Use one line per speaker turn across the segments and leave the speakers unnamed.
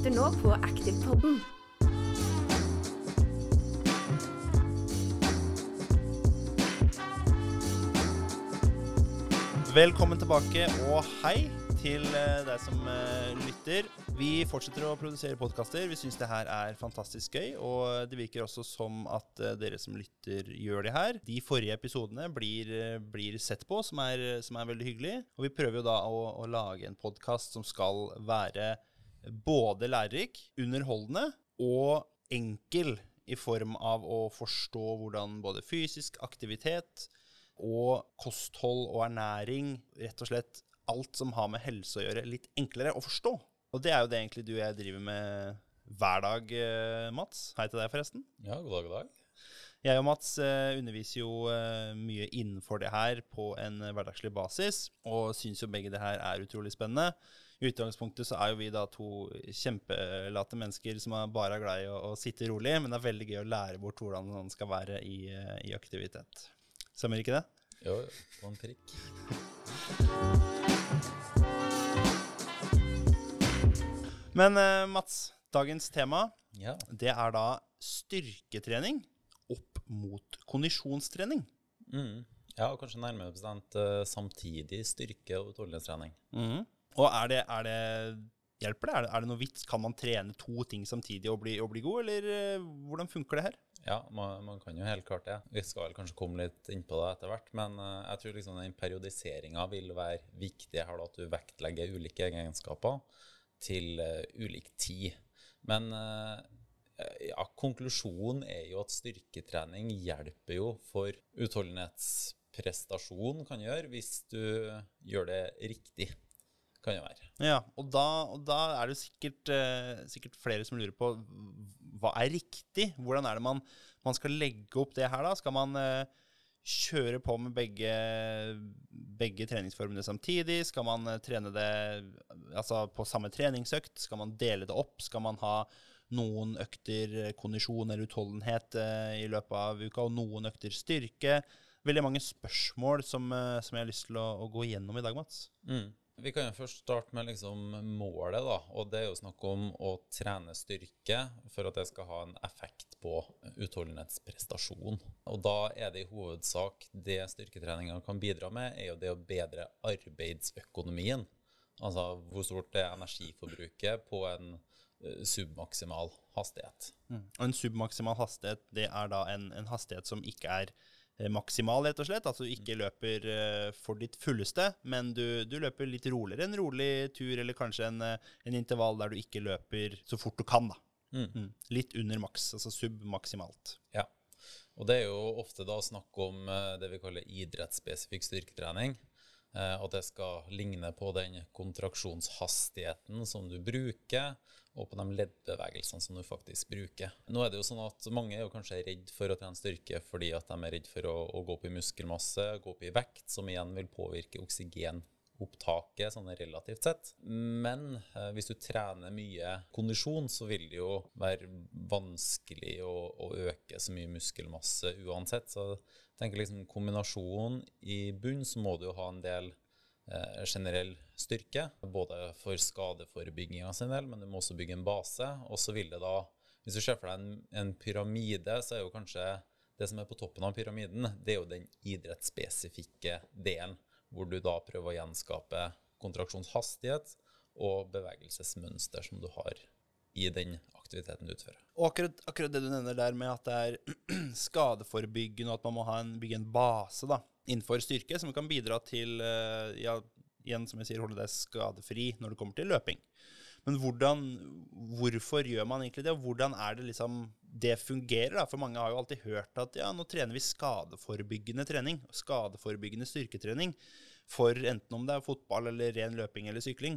lytter nå på Aktivpodden.
Velkommen tilbake, og hei til eh, deg som eh, lytter. Vi fortsetter å produsere podkaster. Vi syns det her er fantastisk gøy. Og det virker også som at eh, dere som lytter, gjør det her. De forrige episodene blir, blir sett på, som er, som er veldig hyggelig. Og vi prøver jo da å, å lage en podkast som skal være både lærerik, underholdende og enkel i form av å forstå hvordan både fysisk aktivitet og kosthold og ernæring, rett og slett alt som har med helse å gjøre, litt enklere å forstå. Og det er jo det egentlig du og jeg driver med hver dag, eh, Mats. Hei til deg, forresten.
Ja, god dag, god dag.
Jeg og Mats eh, underviser jo eh, mye innenfor det her på en hverdagslig basis, og syns jo begge det her er utrolig spennende. I utgangspunktet så er jo vi da to kjempelate mennesker som er bare er glad i å, å sitte rolig, men det er veldig gøy å lære bort hvordan man skal være i, eh, i aktivitet. Stemmer ikke det?
Jo, på en prikk.
Men eh, Mats, dagens tema
Ja.
det er da styrketrening opp mot kondisjonstrening.
Mm. ja, og kanskje nærmere bestemt eh, samtidig styrke- og utholdenhetstrening.
Og er det, er det Hjelper det? Er det, er det noe vits? Kan man trene to ting samtidig og bli, og bli god, eller eh, hvordan funker det her?
Ja, man, man kan jo helt klart det. Vi skal vel kanskje komme litt inn på det etter hvert, men eh, jeg tror liksom den periodiseringa vil være viktig her, da, at du vektlegger ulike egenskaper til uh, ulik tid. Men uh, ja, konklusjonen er jo at styrketrening hjelper jo for utholdenhetsprestasjon, kan gjøre, hvis du gjør det riktig. Kan jo være.
Ja, og da, og da er det sikkert, eh, sikkert flere som lurer på hva er riktig? Hvordan er det man, man skal legge opp det her, da? Skal man eh, kjøre på med begge, begge treningsformene samtidig? Skal man eh, trene det altså, på samme treningsøkt? Skal man dele det opp? Skal man ha noen økter kondisjon eller utholdenhet eh, i løpet av uka, og noen økter styrke? Veldig mange spørsmål som, eh, som jeg har lyst til å, å gå igjennom i dag, Mats.
Mm. Vi kan jo først starte med liksom målet, da. Og det er jo snakk om å trene styrke for at det skal ha en effekt på utholdenhetsprestasjon. Og da er det i hovedsak det styrketreninga kan bidra med, er jo det å bedre arbeidsøkonomien. Altså hvor stort er energiforbruket på en eh, submaksimal hastighet.
Og en submaksimal hastighet, det er da en, en hastighet som ikke er maksimal, rett og slett. Altså du ikke løper eh, for ditt fulleste, men du, du løper litt roligere. En rolig tur, eller kanskje en, eh, en intervall der du ikke løper så fort du kan, da.
Mm.
Mm. Litt under maks, altså submaksimalt.
Ja. Og det er jo ofte da snakk om eh, det vi kaller idrettsspesifikk styrketrening. At det skal ligne på den kontraksjonshastigheten som du bruker, og på de leddbevegelsene som du faktisk bruker. Nå er det jo sånn at Mange er jo kanskje redd for å trene styrke fordi at de er redd for å, å gå opp i muskelmasse, gå opp i vekt, som igjen vil påvirke oksygenopptaket sånn relativt sett. Men eh, hvis du trener mye kondisjon, så vil det jo være vanskelig å, å øke så mye muskelmasse uansett. Så jeg tenker liksom kombinasjonen i bunn, så må du jo ha en del generell styrke, både for skadeforebygginga sin del, men du må også bygge en base. Og så vil det da, hvis du ser for deg en, en pyramide, så er jo kanskje det som er på toppen av pyramiden, det er jo den idrettsspesifikke delen, hvor du da prøver å gjenskape kontraksjonshastighet og bevegelsesmønster som du har i den aktiviteten du utfører.
Og akkurat, akkurat det du nevner der med at det er skadeforebyggende, og at man må en, bygge en base da, innenfor styrke, som kan bidra til eh, ja, igjen, som jeg sier, holde deg skadefri når det kommer til løping. Men hvordan, hvorfor gjør man egentlig det, og hvordan er det liksom det fungerer? da? For mange har jo alltid hørt at ja, nå trener vi skadeforebyggende trening, skadeforebyggende styrketrening, for enten om det er fotball eller ren løping eller sykling.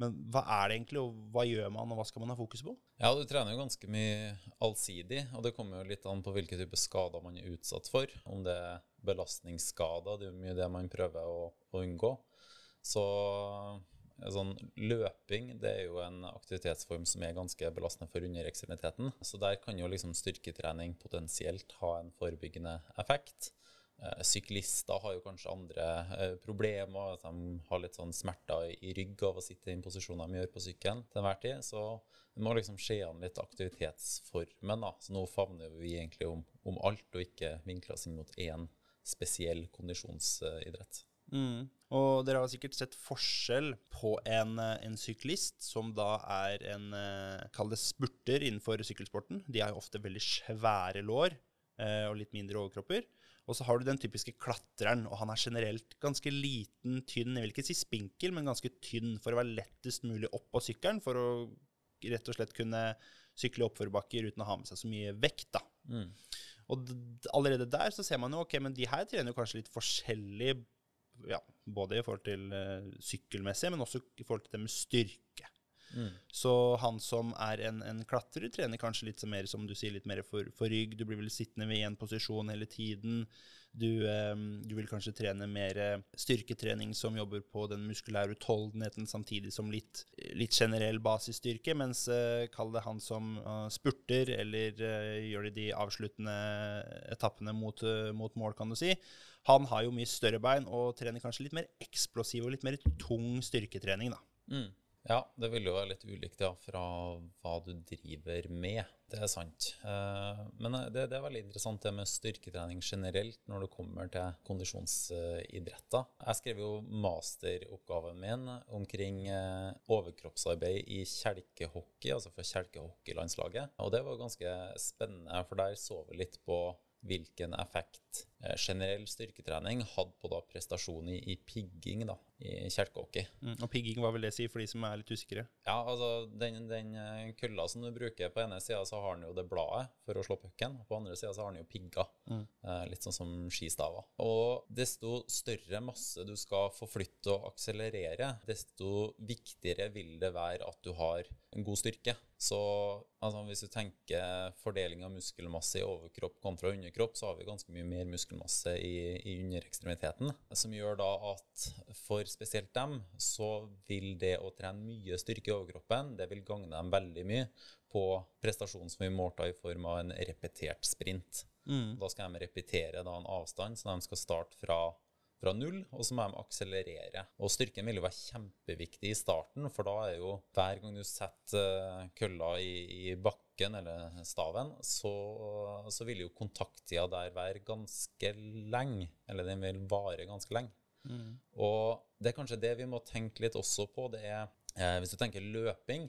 Men hva er det egentlig, og hva gjør man, og hva skal man ha fokus på?
Ja, du trener jo ganske mye allsidig, og det kommer jo litt an på hvilke type skader man er utsatt for. Om det er belastningsskader, det er jo mye det man prøver å, å unngå. Så sånn løping det er jo en aktivitetsform som er ganske belastende for underekstremiteten. Så der kan jo liksom styrketrening potensielt ha en forebyggende effekt. Eh, syklister har jo kanskje andre eh, problemer. De har litt sånn smerter i rygg av å sitte i den posisjonen de gjør på sykkelen til enhver tid. Så det må liksom skje an litt aktivitetsformen. da. Så nå favner vi egentlig om, om alt, og ikke vinkler oss inn mot én spesiell kondisjonsidrett.
Mm. Og dere har sikkert sett forskjell på en, en syklist som da er en eh, Kall det spurter innenfor sykkelsporten. De har jo ofte veldig svære lår eh, og litt mindre overkropper. Og så har du den typiske klatreren, og han er generelt ganske liten, tynn. Jeg vil ikke si spinkel, men ganske tynn for å være lettest mulig opp på sykkelen. For å rett og slett kunne sykle oppførbakker uten å ha med seg så mye vekt. da.
Mm.
Og allerede der så ser man jo ok, men de her trener jo kanskje litt forskjellig, ja, både i forhold til uh, sykkelmessig, men også i forhold til det med styrke. Mm. Så han som er en, en, klatrer, trener kanskje litt mer som du sier, litt mer for, for rygg. Du blir vel sittende ved én posisjon hele tiden. Du, eh, du, vil kanskje trene mer styrketrening som jobber på den muskulære utholdenheten, samtidig som litt, litt generell basisstyrke. Mens eh, kall det han som spurter, eller gjør det de avsluttende etappene mot, mot, mål, kan du si. Han har jo mye større bein og trener kanskje litt mer eksplosiv og litt mer tung styrketrening. da.
Mm. Ja, det vil jo være litt ulikt ja, fra hva du driver med. Det er sant. Eh, men eh, det, det, er veldig interessant det med styrketrening generelt når det kommer til kondisjonsidretter. Jeg skrev jo masteroppgaven min omkring eh, overkroppsarbeid i kjelkehockey, altså for kjelkehockeylandslaget. Og det var ganske spennende, for der så vi litt på hvilken effekt generell styrketrening hadde på da prestasjon i, i pigging da, i kjelkehockey.
Mm, og pigging, hva vil det si for de som er litt usikre?
Ja, altså Den, den eh, kølla som du bruker på ene sida, så har den jo det bladet for å slå pucken. På andre sida så har den jo pigger. Mm. Eh, litt sånn som skistaver. Og desto større masse du skal forflytte og akselerere, desto viktigere vil det være at du har en god styrke. Så altså, hvis du tenker fordeling av muskelmasse i overkropp kontra underkropp, så har vi ganske mye mer muskelmasse i, i underekstremiteten. Som gjør da at for spesielt dem så vil det å trene mye styrke i overkroppen, det vil gagne dem veldig mye på prestasjonen som vi målte i form av en repetert sprint. Mm. Da skal de repetere da, en avstand, så de skal starte fra fra null, og så må de akselerere. Og styrken vil jo være kjempeviktig i starten, for da er jo hver gang du setter eh, kølla i, i bakken eller staven, så, så, vil jo kontakttida der være ganske lenge. Eller den vil vare ganske lenge. Mm. Og det er kanskje det vi må tenke litt også på. Det er, eh, hvis du tenker løping,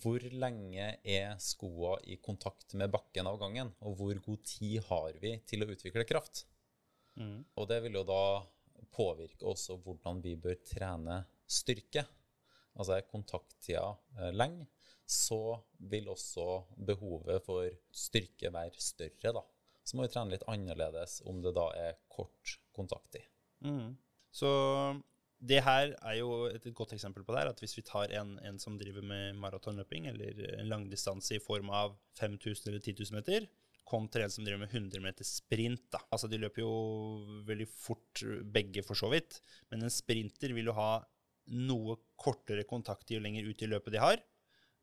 hvor lenge er skoa i kontakt med bakken av gangen? Og hvor god tid har vi til å utvikle kraft? Mm. Og det vil jo da påvirke også hvordan vi bør trene styrke. Altså er kontakttida eh, lenge, så vil også behovet for styrke være større, da. Så må vi trene litt annerledes om det da er kort kontakttid.
Mm. Så det her er jo et godt eksempel på det her, at hvis vi tar en, en som driver med maratonløping, eller en langdistanse i form av 5000 eller 10 000 meter, kontra en som driver med 100 meter sprint. Da. Altså, de løper jo veldig fort, begge for så vidt. Men en sprinter vil jo ha noe kortere kontakttid jo lenger ut i løpet de har,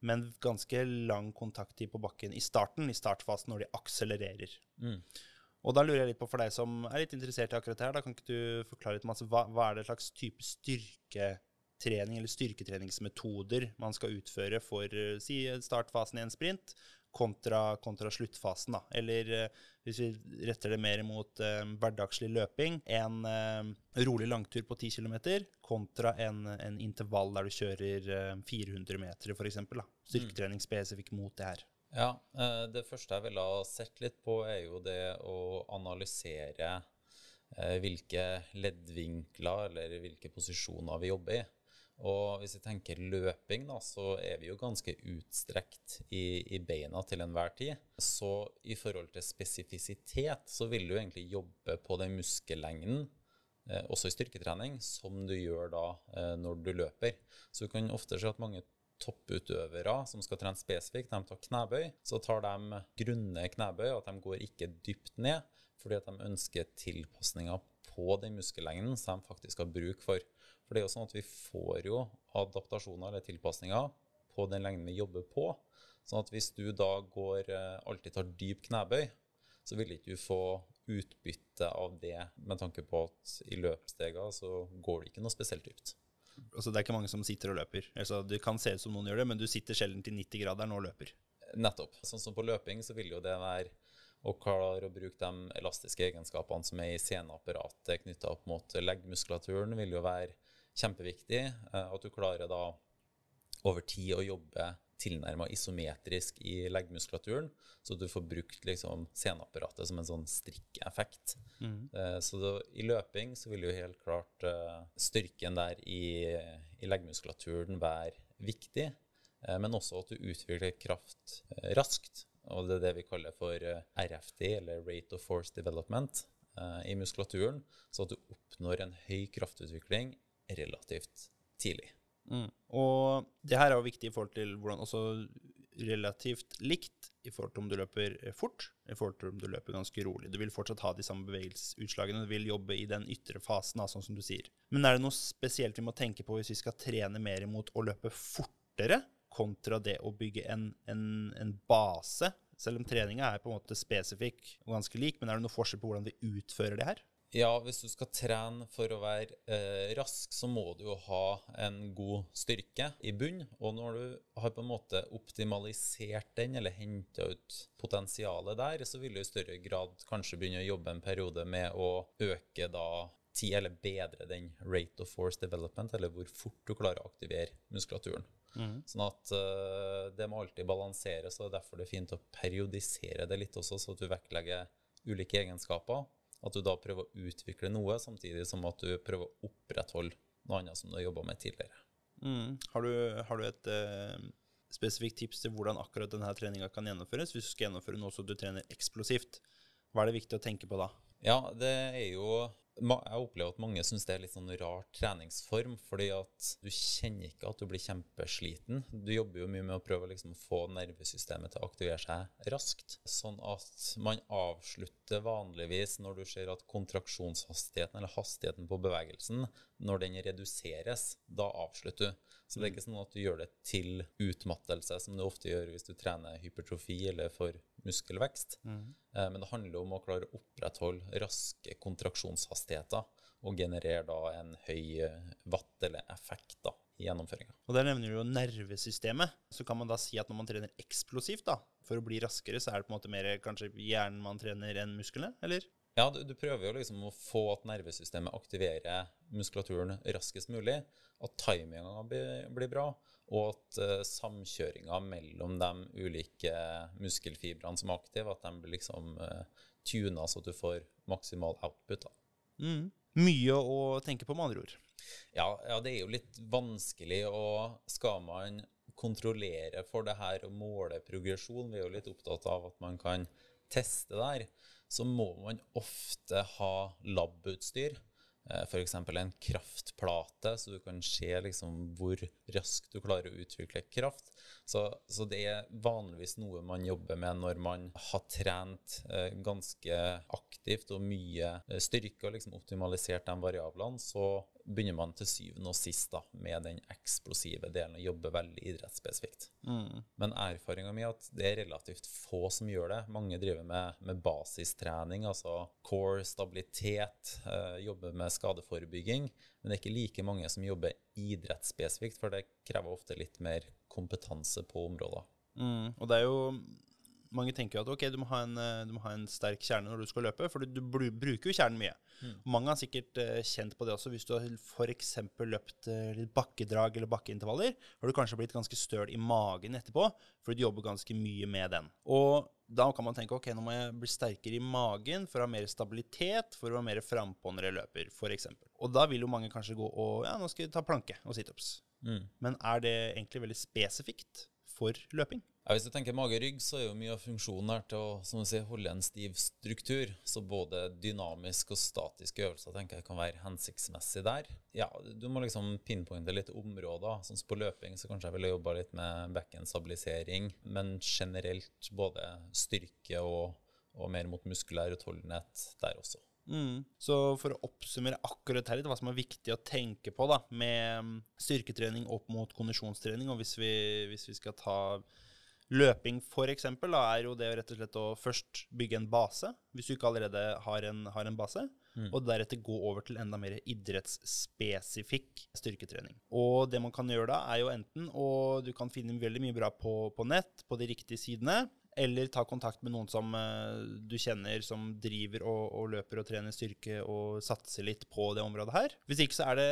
men ganske lang kontakttid på bakken i starten, i startfasen, når de akselererer. Mm. Og da lurer jeg litt på, for deg som er litt interessert i akkurat det her, da kan ikke du forklare litt masse, hva, hva er det slags type styrketrening eller styrketreningsmetoder man skal utføre for si, startfasen i en sprint, kontra, kontra sluttfasen. Da. Eller eh, hvis vi retter det mer mot eh, hverdagslig løping, en eh, rolig langtur på 10 km kontra en, en, intervall der du kjører eh, 400 meter, f.eks. Styrketrening spesifikt mot det her.
Ja, eh, Det første jeg ville ha sett litt på, er jo det å analysere eh, hvilke leddvinkler eller hvilke posisjoner vi jobber i. Og hvis vi tenker løping, da, så er vi jo ganske utstrekt i, i, beina til enhver tid. Så i forhold til spesifisitet så vil du egentlig jobbe på den muskellengden, eh, også i styrketrening, som du gjør da eh, når du løper. Så du kan ofte se at mange topputøvere som skal trene spesifikt, de tar knebøy. Så tar de grunne knebøy, at de går ikke dypt ned, fordi at de ønsker tilpasninger på den muskellengden som de faktisk har bruk for. For det er jo sånn at vi får jo adaptasjoner eller tilpasninger på den lengden vi jobber på. Sånn at hvis du da går, eh, alltid tar dyp knebøy, så vil ikke du få utbytte av det med tanke på at i løpssteger så går det ikke noe spesielt dypt.
Altså, det er ikke mange som sitter og løper. Altså, det kan se ut som noen gjør det, men du sitter sjelden til 90-graderen og løper.
Nettopp. Sånn som på løping så vil jo det være å klare å bruke de elastiske egenskapene som er i seneapparatet knytta opp mot leggmuskulaturen, vil jo være kjempeviktig. Eh, at du klarer da over tid å jobbe tilnærma isometrisk i leggmuskulaturen, så du får brukt liksom seneapparatet som en sånn strikkeffekt. Mm. Uh, så da, i løping så vil jo helt klart uh, styrken der i, i leggmuskulaturen være viktig, uh, men også at du utvikler kraft raskt. Og det er det vi kaller for RFD, eller Rate of Force Development, i muskulaturen, så at du oppnår en høy kraftutvikling relativt tidlig.
Mm. Og det her er jo viktig i forhold til hvordan også relativt likt i forhold til om du løper fort, i forhold til om du løper ganske rolig. Du vil fortsatt ha de samme bevegelsesutslagene, du vil jobbe i den ytre fasen, sånn som du sier. Men er det noe spesielt vi må tenke på hvis vi skal trene mer imot å løpe fortere, kontra det å bygge en, en, en base? Selv om treninga er på en måte spesifikk og ganske lik, men er det noe forskjell på hvordan vi utfører det her?
Ja, hvis du skal trene for å være eh, rask, så må du jo ha en god styrke i bunn. Og når du har på en måte optimalisert den, eller henta ut potensialet der, så vil du i større grad kanskje begynne å jobbe en periode med å øke da tid, eller bedre den rate of force development, eller hvor fort du klarer å aktivere muskulaturen. Mm. Sånn at eh, det må alltid balanseres, og det er derfor det er fint å periodisere det litt også, så at du vektlegger ulike egenskaper. At du da prøver å utvikle noe, samtidig som at du prøver å opprettholde noe annet som du har jobba med tidligere.
Mm. Har, du, har, du, et eh, spesifikt tips til hvordan akkurat denne treninga kan gjennomføres? Hvis du skal gjennomføre noe så du trener eksplosivt, hva er det viktig å tenke på da?
Ja, det er jo jeg opplever at mange syns det er litt sånn rar treningsform, fordi at du kjenner ikke at du blir kjempesliten. Du jobber jo mye med å prøve å liksom få nervesystemet til å aktivere seg raskt. Sånn at man avslutter vanligvis når du ser at kontraksjonshastigheten, eller hastigheten på bevegelsen, når den reduseres, da avslutter du. Så det er ikke sånn at du gjør det til utmattelse, som du ofte gjør hvis du trener hypertrofi eller for muskelvekst. Mm. Eh, men det handler om å klare å opprettholde raske kontraksjonshastigheter og generere da en høy eh, watt eller effekt da, i gjennomføringa.
Og Der nevner du jo nervesystemet. Så kan man da si at når man trener eksplosivt, da, for å bli raskere, så er det på en måte mer kanskje hjernen man trener enn musklene, eller?
Ja, du, du, prøver jo liksom å få at nervesystemet aktiverer muskulaturen raskest mulig. At timinga blir, blir, bra, og at uh, samkjøringa mellom de ulike muskelfibrene som er aktive, at de blir liksom uh, tuna så at du får maksimal output. da.
Mm. Mye å tenke på, med andre ord.
Ja, ja, det er jo litt vanskelig. Og skal man kontrollere for det her og måle progresjon, vi er jo litt opptatt av at man kan teste der så må man ofte ha labutstyr. Eh, F.eks. en kraftplate, så du kan se liksom hvor raskt du klarer å utvikle kraft. Så, så, det er vanligvis noe man jobber med når man har trent eh, ganske aktivt og mye eh, styrke og liksom optimalisert de variablene. Så begynner man til syvende og sist da, med den eksplosive delen og jobber veldig idrettsspesifikt. Mm. Men erfaringa mi er at det er relativt få som gjør det. Mange driver med, med basistrening, altså core, stabilitet, eh, jobber med skadeforebygging. Men det er ikke like mange som jobber idrettsspesifikt, for det krever ofte litt mer kompetanse på områder.
Mm. Og det er jo mange tenker jo at ok, du må, en, eh, du må, ha en, sterk kjerne når du skal løpe, for du, bruker jo kjernen mye. Mm. Mange har sikkert uh, kjent på det også. Hvis du har f.eks. løpt uh, litt bakkedrag eller bakkeintervaller, har du kanskje blitt ganske støl i magen etterpå, fordi du jobber ganske mye med den. Og da kan man tenke ok, nå må jeg bli sterkere i magen for å ha mer stabilitet, for å være mer frampå når jeg løper, f.eks. Og da vil jo mange kanskje gå og ja, nå skal jeg ta planke og situps. Mm. Men er det egentlig veldig spesifikt for løping?
Ja, hvis du tenker mage-rygg, så er jo mye av funksjonen her til å som du holde en stiv struktur. Så både dynamisk og statisk øvelser tenker jeg kan være hensiktsmessig der. Ja, Du må liksom pinpointe litt områder. Sånn som på løping så kanskje jeg ville jobba litt med bekkenstabilisering. Men generelt både styrke og, og mer mot muskulær utholdenhet der også.
Mm. Så for å oppsummere akkurat her, litt, hva som er viktig å tenke på da, med styrketrening opp mot kondisjonstrening, og hvis vi, hvis vi skal ta Løping for eksempel, da, er jo det rett og slett å først bygge en base, hvis du ikke allerede har en, har en base.
Mm.
Og deretter gå over til enda mer idrettsspesifikk styrketrening. Og det man kan gjøre da, er jo enten Og du kan finne veldig mye bra på, på nett, på de riktige sidene. Eller ta kontakt med noen som uh, du kjenner som driver og, og løper og trener styrke og satser litt på det området her. Hvis ikke så er det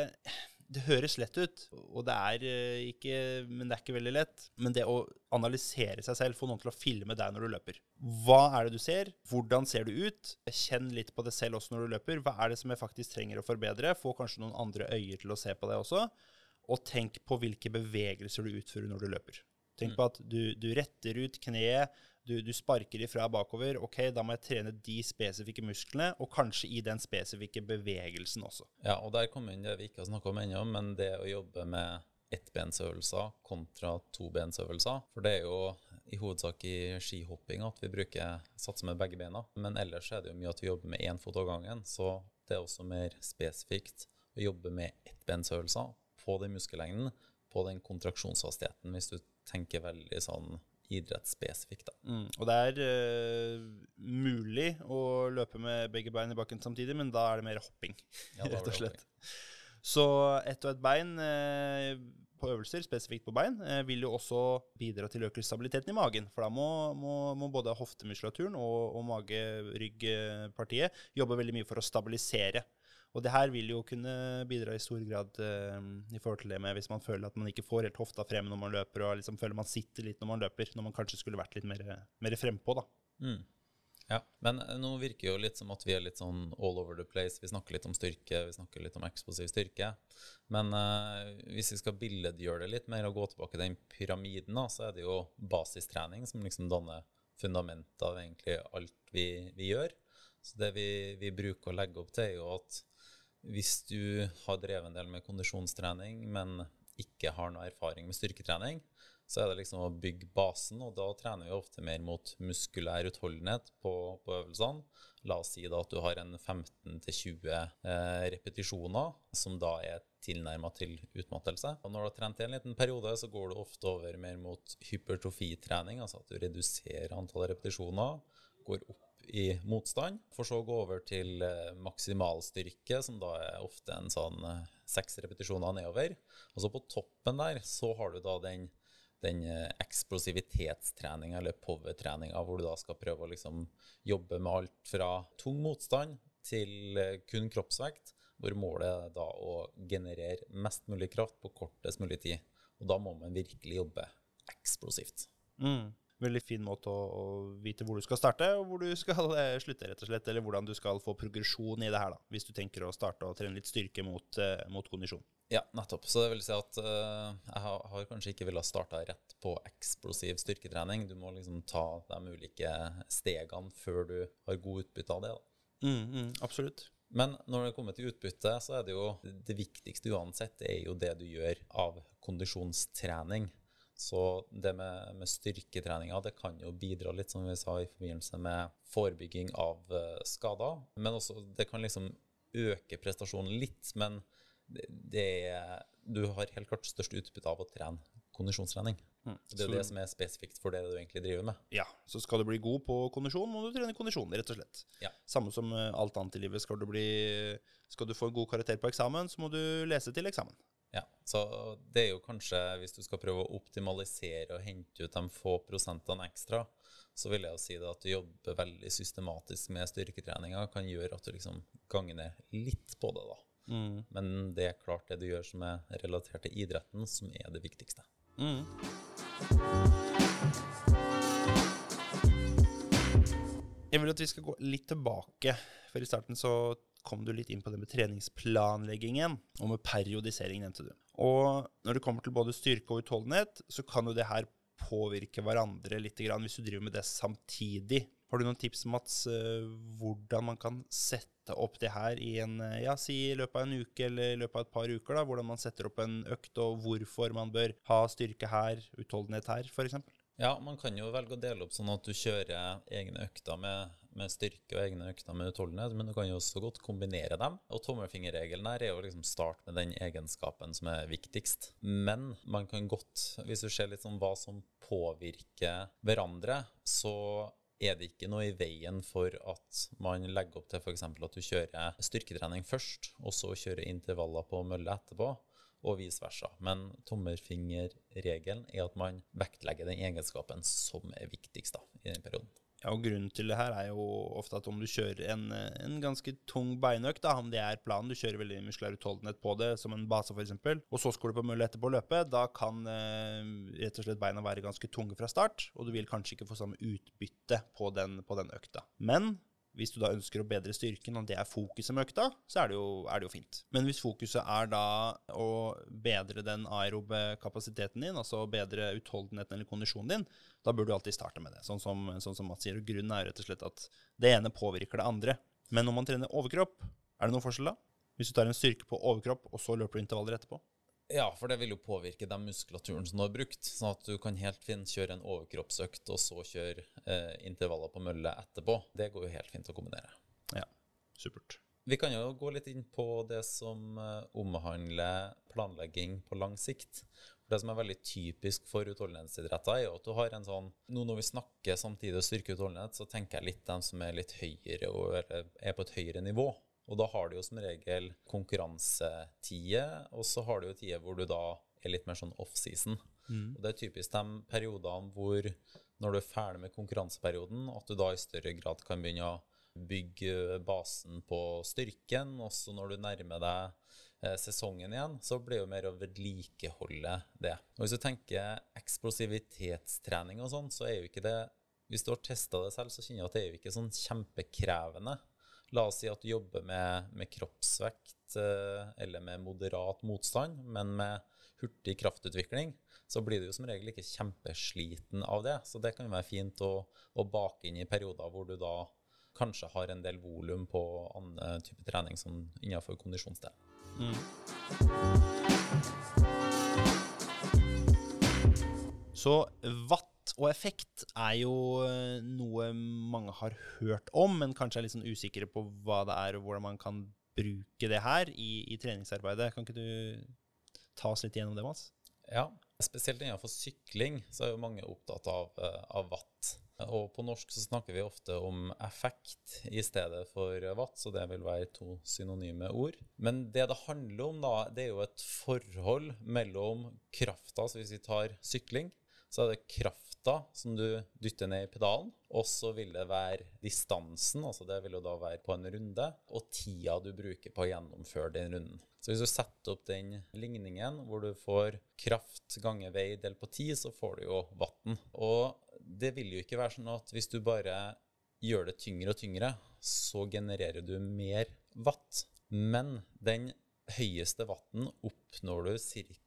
det høres lett ut, og det er eh, ikke, men det er ikke veldig lett. Men det å analysere seg selv, få noen til å filme deg når du løper. Hva er det du ser? Hvordan ser du ut? Kjenn litt på det selv også når du løper. Hva er det som jeg faktisk trenger å forbedre? Få kanskje noen andre øyer til å se på deg også. Og tenk på hvilke bevegelser du utfører når du løper. Tenk på at du, du retter ut kneet, du, du, sparker ifra bakover. Ok, da må jeg trene de spesifikke musklene, og kanskje i den spesifikke bevegelsen også.
Ja, og der kommer inn det vi ikke har snakka om ennå, men det å jobbe med ettbensøvelser kontra tobensøvelser. For det er jo i hovedsak i skihopping at vi bruker satser med begge beina. Men ellers er det jo mye at vi jobber med én fot av gangen, så det er også mer spesifikt å jobbe med ettbensøvelser på den muskellengden, på den kontraksjonshastigheten, hvis du tenker veldig sånn idrettsspesifikt.
Mm, og det er uh, mulig å løpe med begge bein i bakken samtidig, men da er det mer hopping, ja, rett og slett. Så ett og ett bein uh, på øvelser, spesifikt på bein, uh, vil jo også bidra til å øke stabiliteten i magen. For da må, må, må både hoftemuskulaturen og, og mage-rygg-partiet jobbe veldig mye for å stabilisere og det her vil jo kunne bidra i stor grad uh, i forhold til det med hvis man føler at man ikke får helt hofta frem når man løper, og liksom føler man sitter litt når man løper, når man kanskje skulle vært litt mer, mer frempå, da.
Mm. Ja, men eh, nå virker jo litt som at vi er litt sånn all over the place. Vi snakker litt om styrke, vi snakker litt om eksplosiv styrke. Men uh, hvis vi skal billedgjøre det litt mer og gå tilbake til den pyramiden, da, så er det jo basistrening som liksom danner fundamentet av egentlig alt vi, vi gjør. Så det vi, vi, bruker å legge opp til, er jo at hvis du har drevet en del med kondisjonstrening, men ikke har noe erfaring med styrketrening, så er det liksom å bygge basen, og da trener vi ofte mer mot muskulær utholdenhet på, på øvelsene. La oss si da at du har en 15-20 eh, repetisjoner, som da er tilnærma til utmattelse. Og når du har trent i en liten periode, så går du ofte over mer mot hypertrofitrening, altså at du reduserer antallet repetisjoner, går opp i motstand, for så å gå over til eh, maksimalstyrke, som da er ofte en sånn eh, seks repetisjoner nedover. Og så på toppen der så har du da den, den eh, eksplosivitetstreninga, eller power-treninga, hvor du da skal prøve å liksom jobbe med alt fra tung motstand til kun kroppsvekt, hvor målet er da å generere mest mulig kraft på kortest mulig tid. Og da må man virkelig jobbe eksplosivt.
Mm veldig fin måte å, å, vite hvor du skal starte, og hvor du skal eh, slutte, rett og slett. Eller hvordan du skal få progresjon i det her, da, hvis du tenker å starte og trene litt styrke mot, eh, mot kondisjon.
Ja, nettopp. Så det vil si at uh, jeg har, har, kanskje ikke villet starte rett på eksplosiv styrketrening. Du må liksom ta de ulike stegene før du har god utbytte av det.
Mm, mm, absolutt.
Men når det kommer til utbytte, så er det jo det viktigste uansett er jo det du gjør av kondisjonstrening. Så det med, med styrketreninga det kan jo bidra litt, som vi sa, i forbindelse med forebygging av uh, skader. Men også det kan liksom øke prestasjonen litt. Men det, det du har helt klart størst utbytte av å trene kondisjonstrening. Mm. Det er jo det som er spesifikt for det du egentlig driver med.
Ja, så skal du bli god på kondisjon, må du trene kondisjon, rett og slett. Ja. Samme som eh, alt annet i livet. Skal du, bli, skal du få en god karakter på eksamen, så må du lese til eksamen.
Ja, så det er jo kanskje, hvis du skal prøve å optimalisere og hente ut de få prosentene ekstra, så vil jeg jo si det at du jobber veldig systematisk med styrketreninga, kan gjøre at du liksom ganger ned litt på det, da. Mm. Men det er klart det du gjør som er relatert til idretten, som er det viktigste. Mm.
Jeg vil at vi skal gå litt tilbake. For i starten så kom du litt inn på det med treningsplanleggingen og med periodisering, nevnte du. Og når det kommer til både styrke og utholdenhet, så kan jo det her påvirke hverandre litt hvis du driver med det samtidig. Har du noen tips, Mats, eh, hvordan man kan sette opp det her i en, eh, ja, si i løpet av en uke eller i løpet av et par uker? da, Hvordan man setter opp en økt, og hvorfor man bør ha styrke her, utholdenhet her, f.eks.?
Ja, man kan jo velge å dele opp sånn at du kjører egne økter med, med styrke og egne økter med utholdenhet, men du kan jo også godt kombinere dem. Og tommelfingerregelen her er jo liksom start med den egenskapen som er viktigst. Men man kan godt, hvis du ser litt sånn hva som påvirker hverandre, så er det ikke noe i veien for at man legger opp til f.eks. at du kjører styrketrening først, og så kjører intervaller på mølle etterpå og vice versa. Men tommelfingerregelen er at man vektlegger den egenskapen som er viktigst da, i den perioden.
Ja, og Grunnen til det her er jo ofte at om du kjører en, en ganske tung beinøkt, om det er planen, du kjører veldig muskulær utholdenhet på det, som en base f.eks., og så skal du på mølle etterpå å løpe, da kan eh, rett og slett beina være ganske tunge fra start, og du vil kanskje ikke få samme utbytte på den, på den økta. Men hvis du da ønsker å bedre styrken, og det er fokuset med økta, så er det, jo, er det jo fint. Men hvis fokuset er da å bedre den aerobe kapasiteten din, altså bedre utholdenheten eller kondisjonen din, da burde du alltid starte med det. Sånn som, sånn som Mats sier. Og grunnen er rett og slett at det ene påvirker det andre. Men når man trener overkropp, er det noen forskjell da? Hvis du tar en styrke på overkropp, og så løper du intervaller etterpå?
Ja, for det vil jo påvirke den muskulaturen som du har brukt. Sånn at du kan helt fint kjøre en overkroppsøkt, og så kjøre eh, intervaller på mølle etterpå. Det går jo helt fint å kombinere.
Ja, supert.
Vi kan jo gå litt inn på det som eh, omhandler planlegging på lang sikt. For Det som er veldig typisk for utholdenhetsidretter, er jo at du har en sånn Nå når vi snakker samtidig styrkeutholdenhet, så tenker jeg litt dem som er litt høyere og er på et høyere nivå. Og da har du jo som regel konkurransetider, og så har du jo tider hvor du da er litt mer sånn offseason. Mm. Og det er typisk de periodene hvor når du er ferdig med konkurranseperioden, at du da i større grad kan begynne å bygge basen på styrken. Også når du nærmer deg eh, sesongen igjen, så blir det jo mer å vedlikeholde det. Og Hvis du tenker eksplosivitetstrening og sånn, så er jo ikke det Hvis du har testa det selv, så kjenner jeg at det er jo ikke sånn kjempekrevende. La oss si at du jobber med, med kroppsvekt eh, eller med moderat motstand, men med hurtig kraftutvikling, så blir du jo som regel ikke kjempesliten av det. Så det kan jo være fint å, å bake inn i perioder hvor du da kanskje har en del volum på annen type trening som innenfor kondisjonsdelen. Mm.
Så watt og effekt er jo eh, noe mange har hørt om, men kanskje er litt sånn usikre på hva det er, og hvordan man kan bruke det her i, i treningsarbeidet. Kan ikke du ta oss litt gjennom det, Mats?
Ja, spesielt innenfor sykling så er jo mange opptatt av, eh, av watt. Og på norsk så snakker vi ofte om effekt i stedet for watt, så det vil være to synonyme ord. Men det det handler om, da, det er jo et forhold mellom krafta, så hvis vi tar sykling, så er det krafta som du dytter ned i pedalen, og så vil det være distansen, altså det vil jo da være på en runde, og tida du bruker på å gjennomføre den runden. Så hvis du setter opp den ligningen hvor du får kraft ganger vei delt på ti, så får du jo vann. Og det vil jo ikke være sånn at hvis du bare gjør det tyngre og tyngre, så genererer du mer watt. Men den høyeste vann oppnår du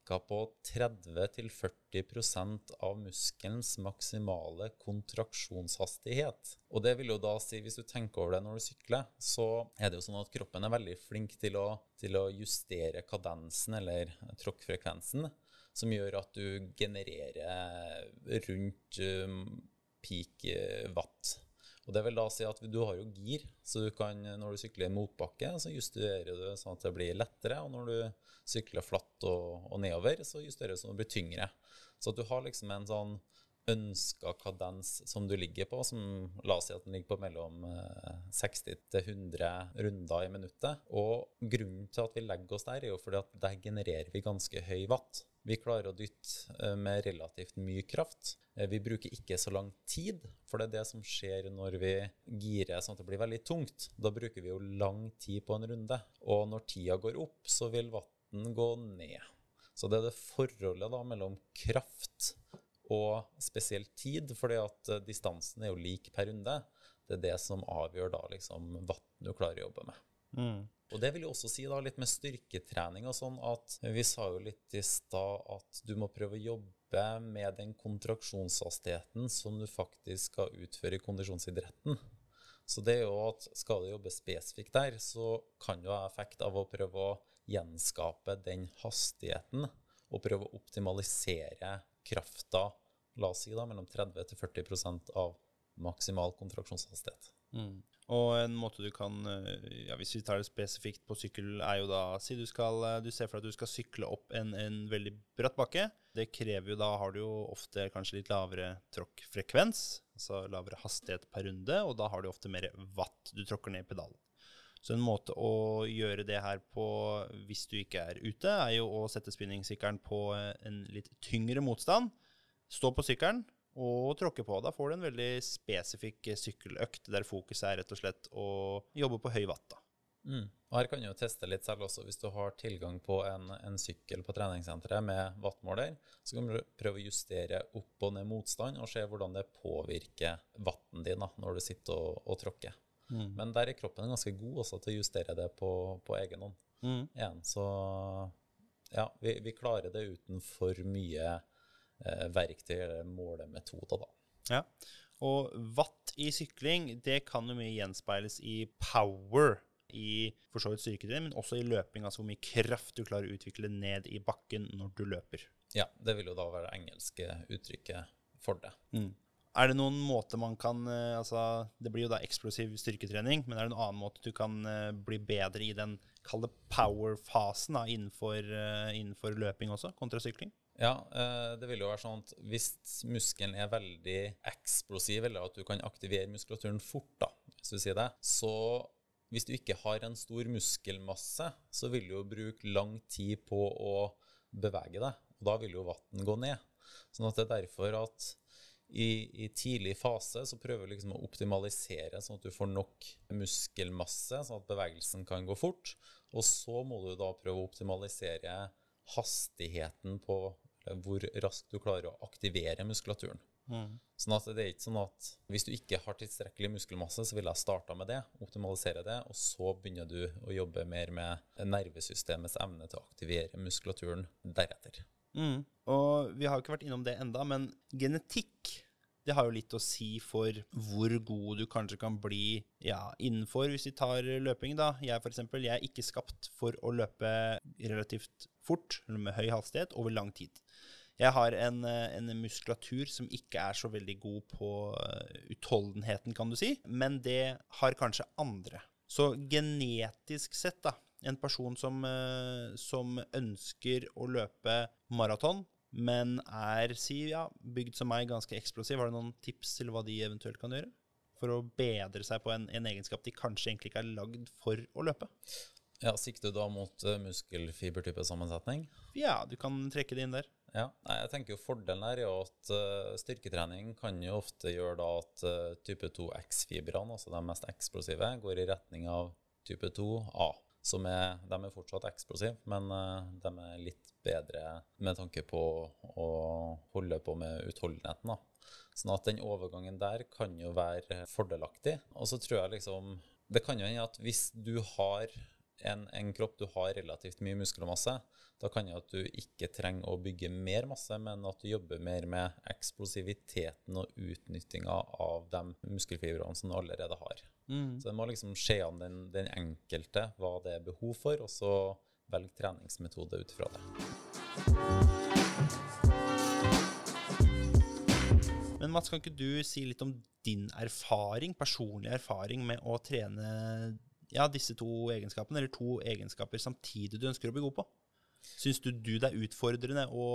ca. på 30-40% av muskelens maksimale kontraksjonshastighet. Og det vil jo da si, hvis du tenker over det når du sykler, så er det jo sånn at kroppen er veldig flink til å, til å justere kadensen eller tråkkfrekvensen, som gjør at du genererer rundt um, peak watt. Og det vil da si at du har jo gir, så du kan, når du sykler i motbakke, så justerer du sånn at det blir lettere. Og når du sykler flatt og, og nedover, så justerer du sånn at det blir tyngre. Så at du har liksom en sånn ønska kadens som du ligger på, som la oss si at den ligger på mellom 60 eh, til 100 runder i minuttet. Og grunnen til at vi legger oss der, er jo fordi at der genererer vi ganske høy watt. Vi klarer å dytte eh, med relativt mye kraft. Eh, vi bruker ikke så lang tid, for det er det som skjer når vi girer sånn at det blir veldig tungt. Da bruker vi jo lang tid på en runde. Og når tida går opp, så vil vatten gå ned. Så det er det forholdet da mellom kraft og spesielt tid, fordi at eh, distansen er jo lik per runde. Det er det som avgjør da liksom hva du klarer å jobbe med. Mm. Og det vil jo også si da litt med styrketrening og sånn at vi sa jo litt i stad at du må prøve å jobbe med den kontraksjonshastigheten som du faktisk skal utføre i kondisjonsidretten. Så det er jo at skal du jobbe spesifikt der, så kan du ha effekt av å prøve å gjenskape den hastigheten og prøve å optimalisere krafta la oss si da, mellom 30-40% av maksimal kontraksjonshastighet.
Mm. Og en måte du kan eh, ja, Hvis vi tar det spesifikt på sykkel, er jo da Si du, skal, eh, du ser for deg at du skal sykle opp en, en veldig bratt bakke. Det krever jo da har du jo ofte kanskje litt lavere tråkkfrekvens, altså lavere hastighet per runde, og da har du ofte mer watt du tråkker ned i pedalen. Så en måte å gjøre det her på hvis du ikke er ute, er jo å sette spinningsykkelen på en litt tyngre motstand. Stå på sykkelen og tråkke på. Da får du en veldig spesifikk sykkeløkt der fokuset er rett og slett å jobbe på høy watt. da.
Mm. Og Her kan du jo teste litt selv også. Hvis du har tilgang på en, en sykkel på treningssenteret med wattmåler, så kan du prøve å justere opp og ned motstand og se hvordan det påvirker watten din da, når du sitter og, og tråkker. Mm. Men der er kroppen ganske god også til å justere det på, på egen hånd. Mm. Igjen, så ja, vi, vi, klarer det uten for mye eh, verktøy eller målemetoder, da.
Ja. Og watt i sykling, det kan jo mye gjenspeiles i power i for så vidt styrketrening, men også i løping. Altså hvor mye kraft du klarer å utvikle ned i bakken når du løper.
Ja, det vil jo da være det engelske uttrykket for det. Mm.
Er det noen måte man kan eh, altså, Det blir jo da eksplosiv styrketrening, men er det en annen måte du kan eh, bli bedre i den kalde power-fasen innenfor, eh, innenfor, løping også, kontra sykling?
Ja, det vil jo være sånn at hvis muskelen er veldig eksplosiv, eller at du kan aktivere muskulaturen fort, da, hvis du sier det, så hvis du ikke har en stor muskelmasse, så vil du jo bruke lang tid på å bevege deg. Og da vil jo vann gå ned. Sånn at det er derfor at i, i, tidlig fase så prøver vi liksom å optimalisere sånn at du får nok muskelmasse, sånn at bevegelsen kan gå fort. Og så må du da prøve å optimalisere hastigheten på hvor raskt du klarer å aktivere muskulaturen. Mm. Sånn at det er ikke sånn at Hvis du ikke har tilstrekkelig muskelmasse, så vil jeg starte med det, optimalisere det, og så begynner du å jobbe mer med nervesystemets evne til å aktivere muskulaturen deretter.
Mm. Og vi har jo ikke vært innom det enda, men genetikk det har jo litt å si for hvor god du kanskje kan bli ja, innenfor, hvis vi tar løping, da. Jeg for eksempel, jeg er ikke skapt for å løpe relativt fort, eller med høy hastighet, over lang tid. Jeg har en, en, muskulatur som ikke er så veldig god på uh, utholdenheten, kan du si, men det har kanskje andre. Så genetisk sett, da, en person som, uh, som ønsker å løpe maraton, men er si, ja, bygd som meg, ganske eksplosiv. Har du noen tips til hva de eventuelt kan gjøre? For å bedre seg på en, en egenskap de kanskje egentlig ikke er lagd for å løpe?
Ja, Sikter du da mot muskelfibertypesammensetning? muskelfibertype sammensetning?
Ja, du kan trekke det inn der.
Ja, Nei, jeg tenker jo Fordelen er jo at uh, styrketrening kan jo ofte gjøre da at uh, type 2X-fibrene, altså de mest eksplosive, går i retning av type 2A som er, de er fortsatt eksplosive, men uh, de er litt bedre med tanke på å holde på med utholdenheten. Da. Sånn at den overgangen der kan jo være fordelaktig. Og så tror jeg liksom Det kan jo hende at hvis du har en, en, kropp du har relativt mye muskelmasse, da kan det at du ikke trenger å bygge mer masse, men at du jobber mer med eksplosiviteten og utnyttinga av de muskelfibrene som du allerede har. Mm. Så det må liksom skje an den, den, enkelte hva det er behov for, og så velge treningsmetode ut fra det.
Men Mats, kan ikke du si litt om din erfaring, personlig erfaring med å trene ja, disse to egenskapene, eller to egenskaper samtidig du ønsker å bli god på? Syns du, du det er utfordrende å,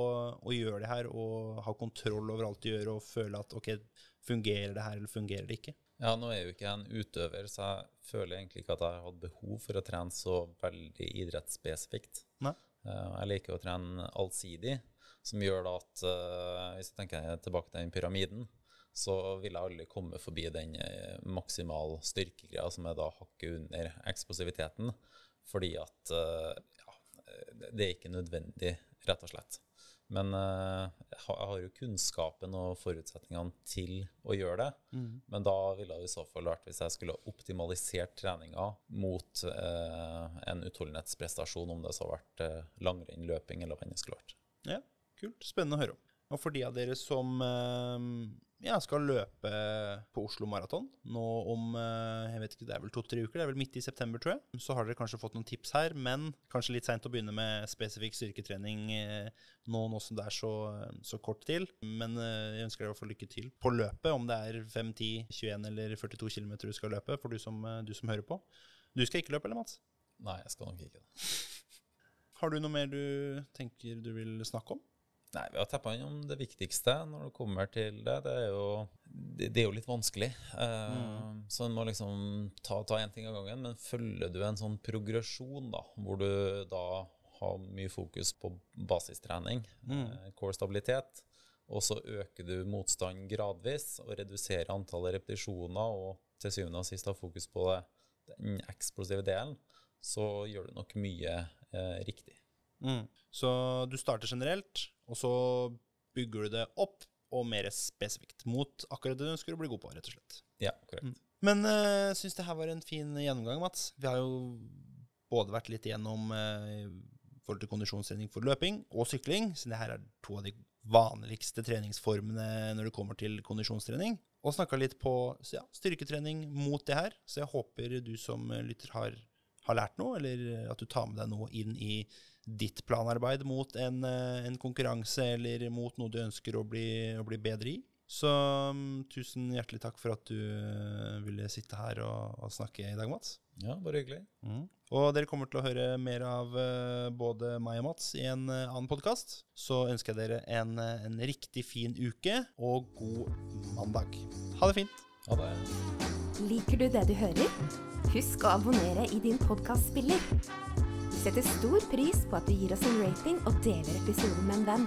å, gjøre det her og ha kontroll over alt du gjør, og føle at ok, fungerer det her, eller fungerer det ikke?
Ja, nå er jeg jo ikke en utøver, så jeg føler egentlig ikke at jeg har hatt behov for å trene så veldig idrettsspesifikt. Nei. Eh, jeg liker å trene allsidig, som gjør da at eh, hvis jeg tenker tilbake til den pyramiden, så vil jeg aldri komme forbi den eh, maksimal styrkegreia som er da hakket under eksplosiviteten, fordi at ja, det er ikke nødvendig, rett og slett. Men uh, jeg har jo kunnskapen og forutsetningene til å gjøre det. Mm. Men da ville det i så fall vært hvis jeg skulle optimalisert treninga mot eh, en utholdenhetsprestasjon, om det så har vært eh, langrenn, løping eller hva det skulle vært.
Ja, kult. Spennende å høre om. Og for de av dere som ja, skal løpe på Oslo Maraton nå om eh, jeg vet ikke, det er vel to-tre uker. Det er vel midt i september, tror jeg. Så har dere kanskje fått noen tips her, men kanskje litt seint å begynne med spesifikk styrketrening eh, nå, nå som det er så, så kort til. Men eh, jeg ønsker deg å få lykke til på løpet, om det er 5, 10, 21 eller 42 km du skal løpe, for du som, du som hører på. Du skal ikke løpe, eller Mats?
Nei, jeg skal nok ikke det.
Har du noe mer du tenker du vil snakke om?
Nei, Vi har teppa innom det viktigste når det kommer til det. Det er jo, det, det er jo litt vanskelig. Eh, mm. Så en må liksom ta én ting av gangen. Men følger du en sånn progresjon, da, hvor du da har mye fokus på basistrening, mm. eh, core stabilitet, og så øker du motstand gradvis og reduserer antallet repetisjoner, og til syvende og sist har fokus på det, den eksplosive delen, så gjør du nok mye eh, riktig.
Mm. Så du starter generelt, og så bygger du det opp og mer spesifikt mot akkurat det du ønsker å bli god på, rett og slett.
Ja, korrekt. Mm.
Men jeg uh, syns det her var en fin gjennomgang, Mats. Vi har jo både vært litt igjennom uh, forhold til kondisjonstrening for løping og sykling, så det her er to av de vanligste treningsformene når det kommer til kondisjonstrening. Og snakka litt på ja, styrketrening mot det her, så jeg håper du som lytter har, har lært noe, eller at du tar med deg noe inn i ditt planarbeid mot en, eh, en, konkurranse eller mot noe du ønsker å bli, å bli bedre i. Så um, tusen hjertelig takk for at du uh, ville sitte her og, og, snakke i dag, Mats.
Ja, bare hyggelig.
Mm. Og dere kommer til å høre mer av uh, både meg og Mats i en uh, annen podkast. Så ønsker jeg dere en, en, riktig fin uke og god mandag. Ha det fint.
Ha det.
Liker du det du hører? Husk å abonnere i din podkastspiller setter stor pris på at du gir oss en rating og deler episoden med en venn.